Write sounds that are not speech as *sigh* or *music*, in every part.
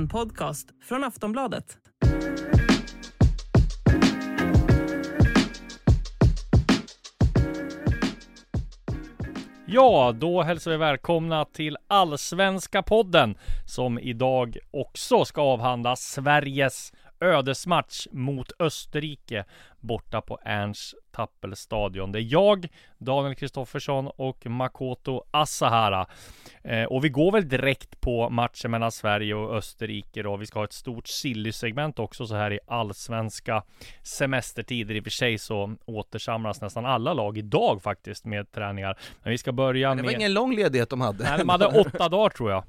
En podcast från Aftonbladet. Ja, då hälsar vi välkomna till Allsvenska podden som idag också ska avhandla Sveriges ödesmatch mot Österrike borta på Ernst Tappelstadion. Det är jag, Daniel Kristoffersson och Makoto Asahara. Eh, och vi går väl direkt på matchen mellan Sverige och Österrike då. Vi ska ha ett stort silly-segment också så här i allsvenska semestertider. I och för sig så återsamlas nästan alla lag idag faktiskt med träningar. Men vi ska börja med... Det var ingen lång ledighet de hade. Nej, de hade *laughs* åtta dagar tror jag.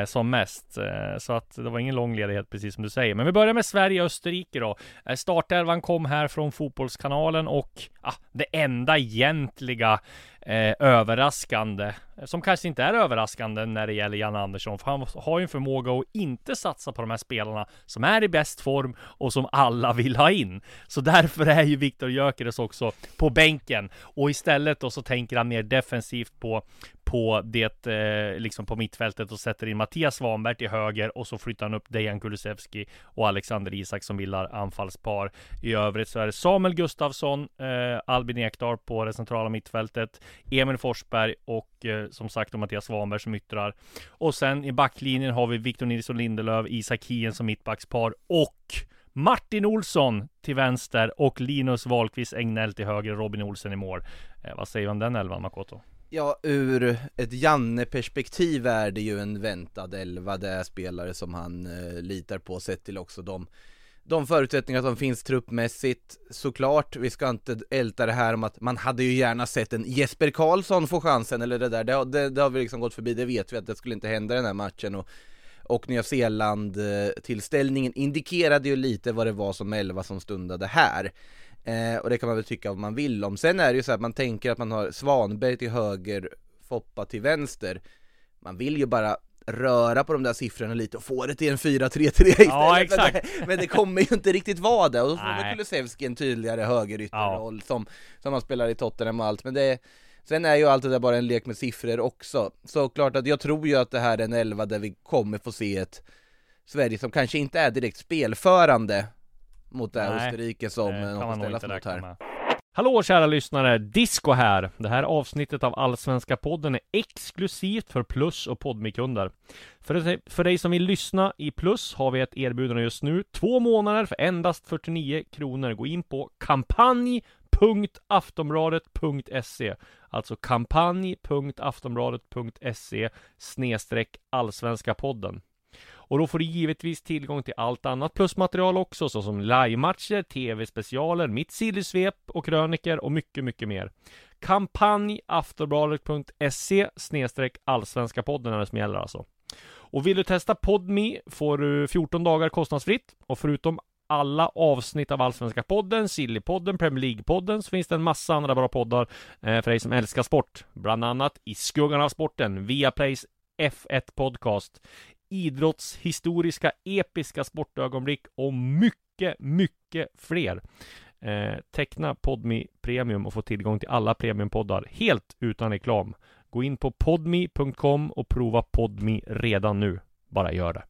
Eh, som mest. Eh, så att det var ingen lång ledighet precis som du säger. Men vi börjar med Sverige och Österrike då. Eh, startelvan kom här från Fotbollskanalen och ah, det enda egentliga eh, överraskande, eh, som kanske inte är överraskande när det gäller Jan Andersson, för han har ju en förmåga att inte satsa på de här spelarna som är i bäst form och som alla *laughs* vill ha in. Så därför är ju Viktor Gyökeres också på bänken och istället då så tänker han mer defensivt på på det, eh, liksom på mittfältet och sätter in Mattias Svanberg till höger och så flyttar han upp Dejan Kulusevski och Alexander Isak som bildar anfallspar. I övrigt så är det Samuel Gustafsson, eh, Albin Ekdal på det centrala mittfältet, Emil Forsberg och eh, som sagt Mattias Svanberg som yttrar. Och sen i backlinjen har vi Victor Nilsson Lindelöf, Isak Hien som mittbackspar och Martin Olsson till vänster och Linus Wahlqvist Egnell till höger, Robin Olsen i mål. Eh, vad säger du om den elvan Makoto? Ja, ur ett Janne-perspektiv är det ju en väntad elva, det är spelare som han eh, litar på sett till också de de förutsättningar som finns truppmässigt. Såklart, vi ska inte älta det här om att man hade ju gärna sett en Jesper Karlsson få chansen eller det där, det, det, det har vi liksom gått förbi, det vet vi att det skulle inte hända i den här matchen och, och Nya Zeeland tillställningen indikerade ju lite vad det var som elva som stundade här Eh, och det kan man väl tycka vad man vill om. Sen är det ju så att man tänker att man har Svanberg till höger, Foppa till vänster. Man vill ju bara röra på de där siffrorna lite och få det till en 4-3-3 istället. Ja, exakt. *laughs* Men, det, men det kommer ju inte riktigt vara det. Och då får väl Kulusevski en tydligare högerytterroll ja. som, som han spelar i Tottenham och allt. Men det Sen är ju allt det där bara en lek med siffror också. Så klart att jag tror ju att det här är en elva där vi kommer få se ett Sverige som kanske inte är direkt spelförande mot det här Österrike som eh, de får ställas mot här. Med. Hallå kära lyssnare! Disco här! Det här avsnittet av Allsvenska podden är exklusivt för Plus och Podmi-kunder. För, för dig som vill lyssna i Plus har vi ett erbjudande just nu. Två månader för endast 49 kronor. Gå in på kampanj.aftonbladet.se Alltså kampanj.aftonbladet.se snedstreck Allsvenska podden. Och då får du givetvis tillgång till allt annat plusmaterial också, såsom livematcher, tv-specialer, mitt sillysvep och kröniker och mycket, mycket mer. Kampanj aftonbladet.se snedstreck allsvenska podden är det som gäller alltså. Och vill du testa Podme får du 14 dagar kostnadsfritt och förutom alla avsnitt av Allsvenska podden, Sillypodden, Premier League-podden så finns det en massa andra bra poddar eh, för dig som älskar sport. Bland annat I skuggan av sporten, Viaplays F1 Podcast, idrottshistoriska episka sportögonblick och mycket, mycket fler. Eh, teckna Podmi Premium och få tillgång till alla premiumpoddar helt utan reklam. Gå in på podmi.com och prova Podmi redan nu. Bara gör det.